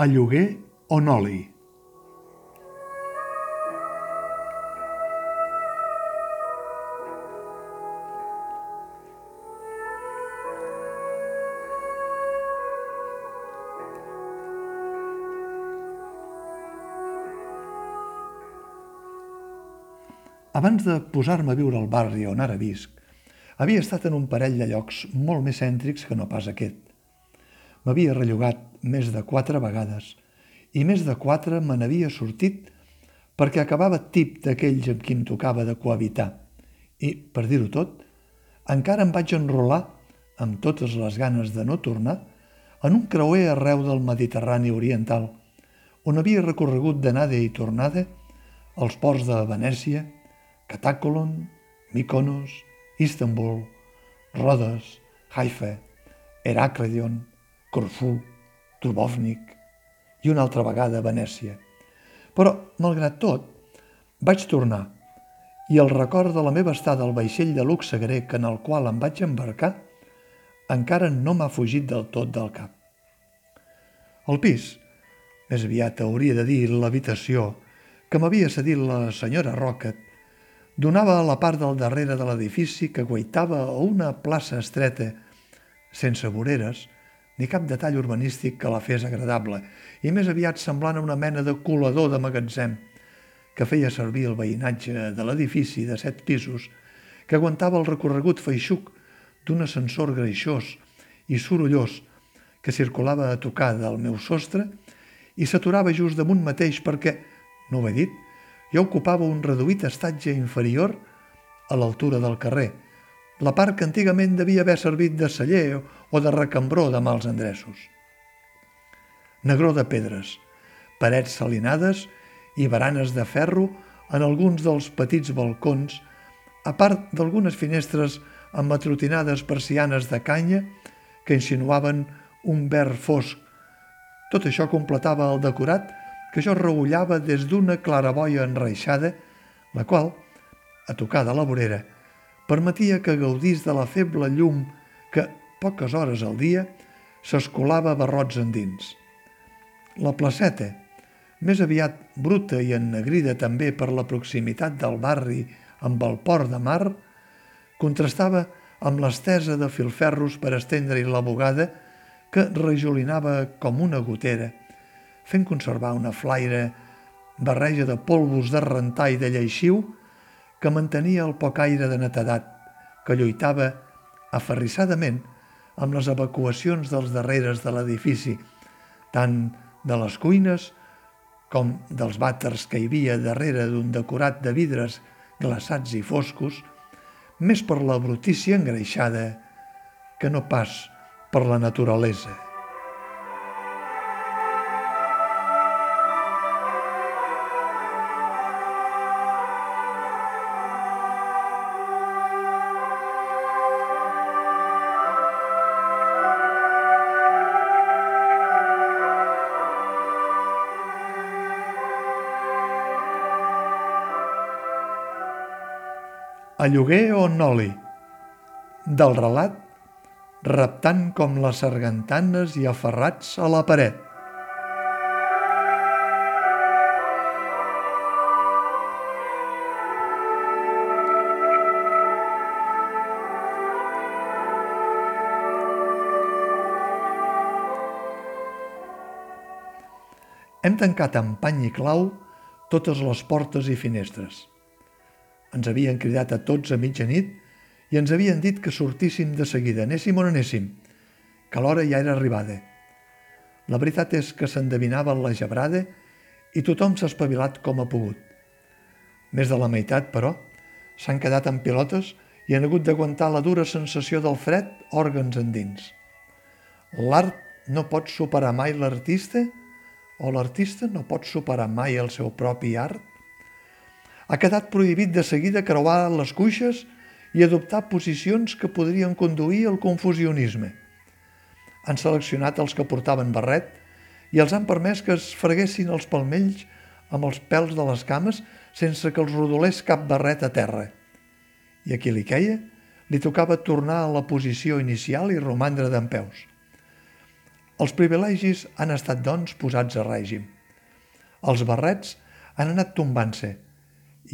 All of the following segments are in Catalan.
A lloguer o noli? Abans de posar-me a viure al barri on ara visc, havia estat en un parell de llocs molt més cèntrics que no pas aquest. M'havia rellogat més de quatre vegades i més de quatre me n'havia sortit perquè acabava tip d'aquells amb qui em tocava de cohabitar. I, per dir-ho tot, encara em vaig enrolar, amb totes les ganes de no tornar, en un creuer arreu del Mediterrani oriental, on havia recorregut d'anada i tornada els ports de Venècia, Catacolon, Mykonos, Istanbul, Rodes, Haifa, Heracleion, Corfú, Dubrovnik i una altra vegada Venècia. Però, malgrat tot, vaig tornar i el record de la meva estada al vaixell de luxe grec en el qual em vaig embarcar encara no m'ha fugit del tot del cap. El pis, més aviat hauria de dir l'habitació, que m'havia cedit la senyora Rocket, donava a la part del darrere de l'edifici que guaitava a una plaça estreta, sense voreres, ni cap detall urbanístic que la fes agradable, i més aviat semblant a una mena de colador de magatzem que feia servir el veïnatge de l'edifici de set pisos que aguantava el recorregut feixuc d'un ascensor greixós i sorollós que circulava a tocar del meu sostre i s'aturava just damunt mateix perquè, no ho he dit, ja ocupava un reduït estatge inferior a l'altura del carrer, la part que antigament devia haver servit de celler o de recambró de mals endreços. Negró de pedres, parets salinades i baranes de ferro en alguns dels petits balcons, a part d'algunes finestres amb matrotinades persianes de canya que insinuaven un verd fosc. Tot això completava el decorat que jo regulllava des d'una claraboia enreixada, la qual, a tocar de la vorera, permetia que gaudís de la feble llum que, poques hores al dia, s'escolava barrots endins. La placeta, més aviat bruta i ennegrida també per la proximitat del barri amb el port de mar, contrastava amb l'estesa de filferros per estendre-hi la bugada que rejolinava com una gotera fent conservar una flaire barreja de polvos de rentar i de lleixiu que mantenia el poc aire de netedat, que lluitava aferrissadament amb les evacuacions dels darreres de l'edifici, tant de les cuines com dels vàters que hi havia darrere d'un decorat de vidres glaçats i foscos, més per la brutícia engreixada que no pas per la naturalesa. A lloguer o noli, del relat reptant com les sargantanes i aferrats a la paret. Hem tancat amb pany i clau totes les portes i finestres. Ens havien cridat a tots a mitjanit i ens havien dit que sortíssim de seguida, anéssim on anéssim, que l'hora ja era arribada. La veritat és que s'endevinava la gebrada i tothom s'ha espavilat com ha pogut. Més de la meitat, però, s'han quedat en pilotes i han hagut d'aguantar la dura sensació del fred òrgans endins. L'art no pot superar mai l'artista o l'artista no pot superar mai el seu propi art? Ha quedat prohibit de seguida creuar les cuixes i adoptar posicions que podrien conduir al confusionisme. Han seleccionat els que portaven barret i els han permès que es freguessin els palmells amb els pèls de les cames sense que els rodolés cap barret a terra. I a qui li queia, li tocava tornar a la posició inicial i romandre d'en peus. Els privilegis han estat, doncs, posats a règim. Els barrets han anat tombant-se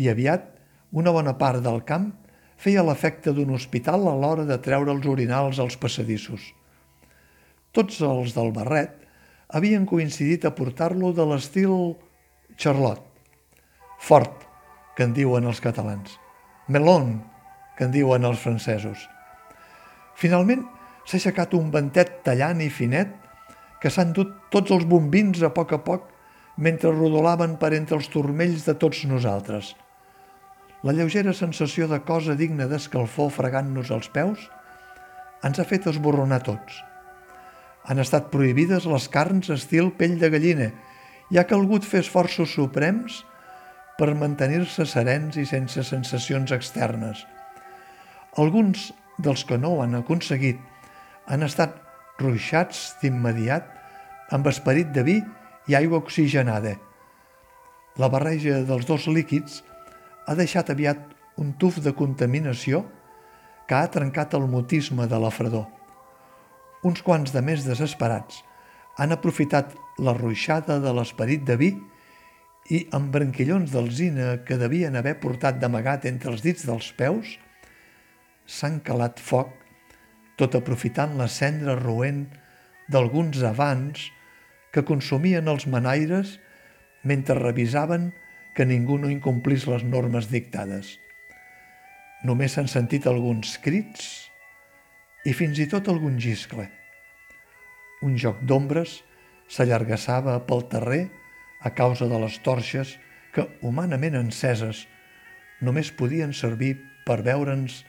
i aviat una bona part del camp feia l'efecte d'un hospital a l'hora de treure els orinals als passadissos. Tots els del barret havien coincidit a portar-lo de l'estil Charlotte, fort, que en diuen els catalans, melon, que en diuen els francesos. Finalment, s'ha aixecat un ventet tallant i finet que s'han dut tots els bombins a poc a poc mentre rodolaven per entre els turmells de tots nosaltres. La lleugera sensació de cosa digna d'escalfor fregant-nos els peus ens ha fet esborronar tots. Han estat prohibides les carns estil pell de gallina i ha calgut fer esforços suprems per mantenir-se serens i sense sensacions externes. Alguns dels que no ho han aconseguit han estat ruixats d'immediat amb esperit de vi i aigua oxigenada. La barreja dels dos líquids ha deixat aviat un tuf de contaminació que ha trencat el mutisme de la fredor. Uns quants de més desesperats han aprofitat la ruixada de l'esperit de vi i amb branquillons d'alzina que devien haver portat d'amagat entre els dits dels peus, s'han calat foc, tot aprofitant la cendra roent d'alguns avants que consumien els manaires mentre revisaven que ningú no incomplís les normes dictades. Només s'han sentit alguns crits i fins i tot algun giscle. Un joc d'ombres s'allargassava pel terrer a causa de les torxes que, humanament enceses, només podien servir per veure'ns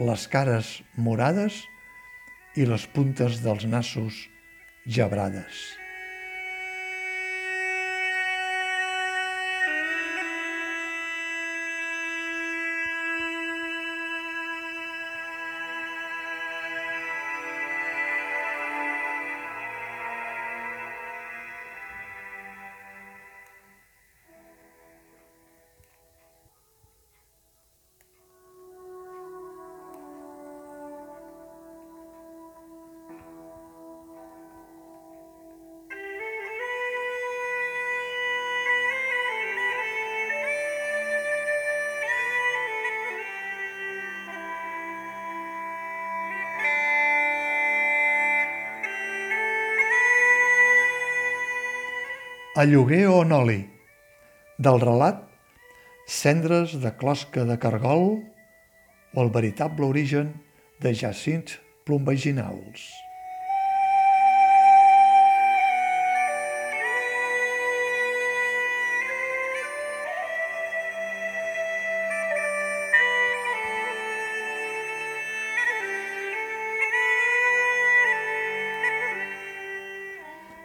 les cares morades i les puntes dels nassos gebrades. A lloguer o en oli, del relat Cendres de closca de cargol o el veritable origen de jacints plombaginals.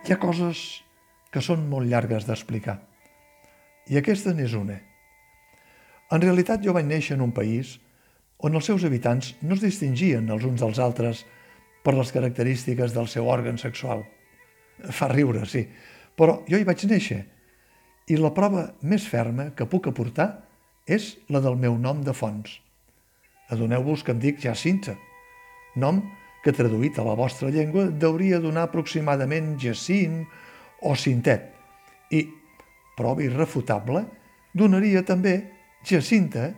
Hi ha coses que són molt llargues d'explicar. I aquesta n'és una. En realitat jo vaig néixer en un país on els seus habitants no es distingien els uns dels altres per les característiques del seu òrgan sexual. Fa riure, sí, però jo hi vaig néixer i la prova més ferma que puc aportar és la del meu nom de fons. Adoneu-vos que em dic Jacinta, nom que traduït a la vostra llengua deuria donar aproximadament Jacint o cintet i, prova irrefutable, donaria també jacinta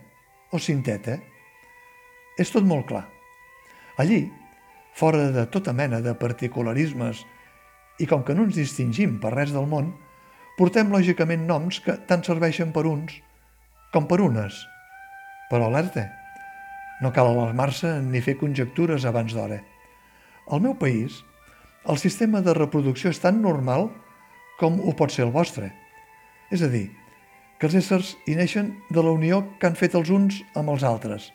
o cinteta. És tot molt clar. Allí, fora de tota mena de particularismes i com que no ens distingim per res del món, portem lògicament noms que tant serveixen per uns com per unes. Però alerta, no cal alarmar-se ni fer conjectures abans d'hora. Al meu país, el sistema de reproducció és tan normal com ho pot ser el vostre. És a dir, que els éssers hi neixen de la unió que han fet els uns amb els altres.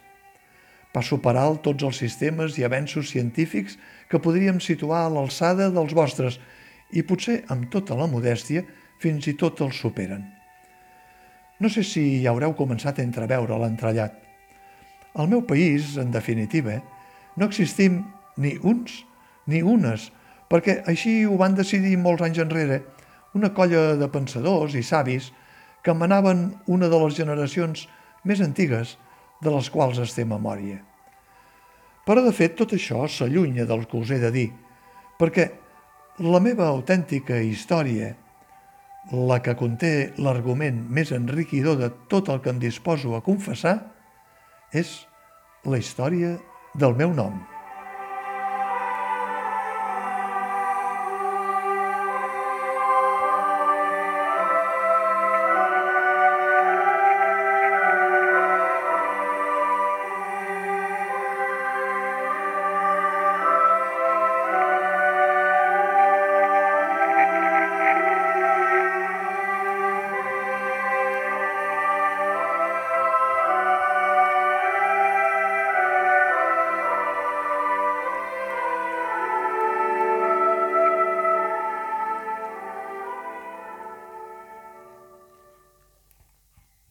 Per alt tots els sistemes i avenços científics que podríem situar a l'alçada dels vostres i potser amb tota la modèstia fins i tot els superen. No sé si hi haureu començat a entreveure l'entrellat. Al meu país, en definitiva, no existim ni uns ni unes, perquè així ho van decidir molts anys enrere una colla de pensadors i savis que manaven una de les generacions més antigues de les quals es té memòria. Però, de fet, tot això s'allunya del que us he de dir, perquè La meva autèntica història, la que conté l'argument més enriquidor de tot el que em disposo a confessar, és la història del meu nom.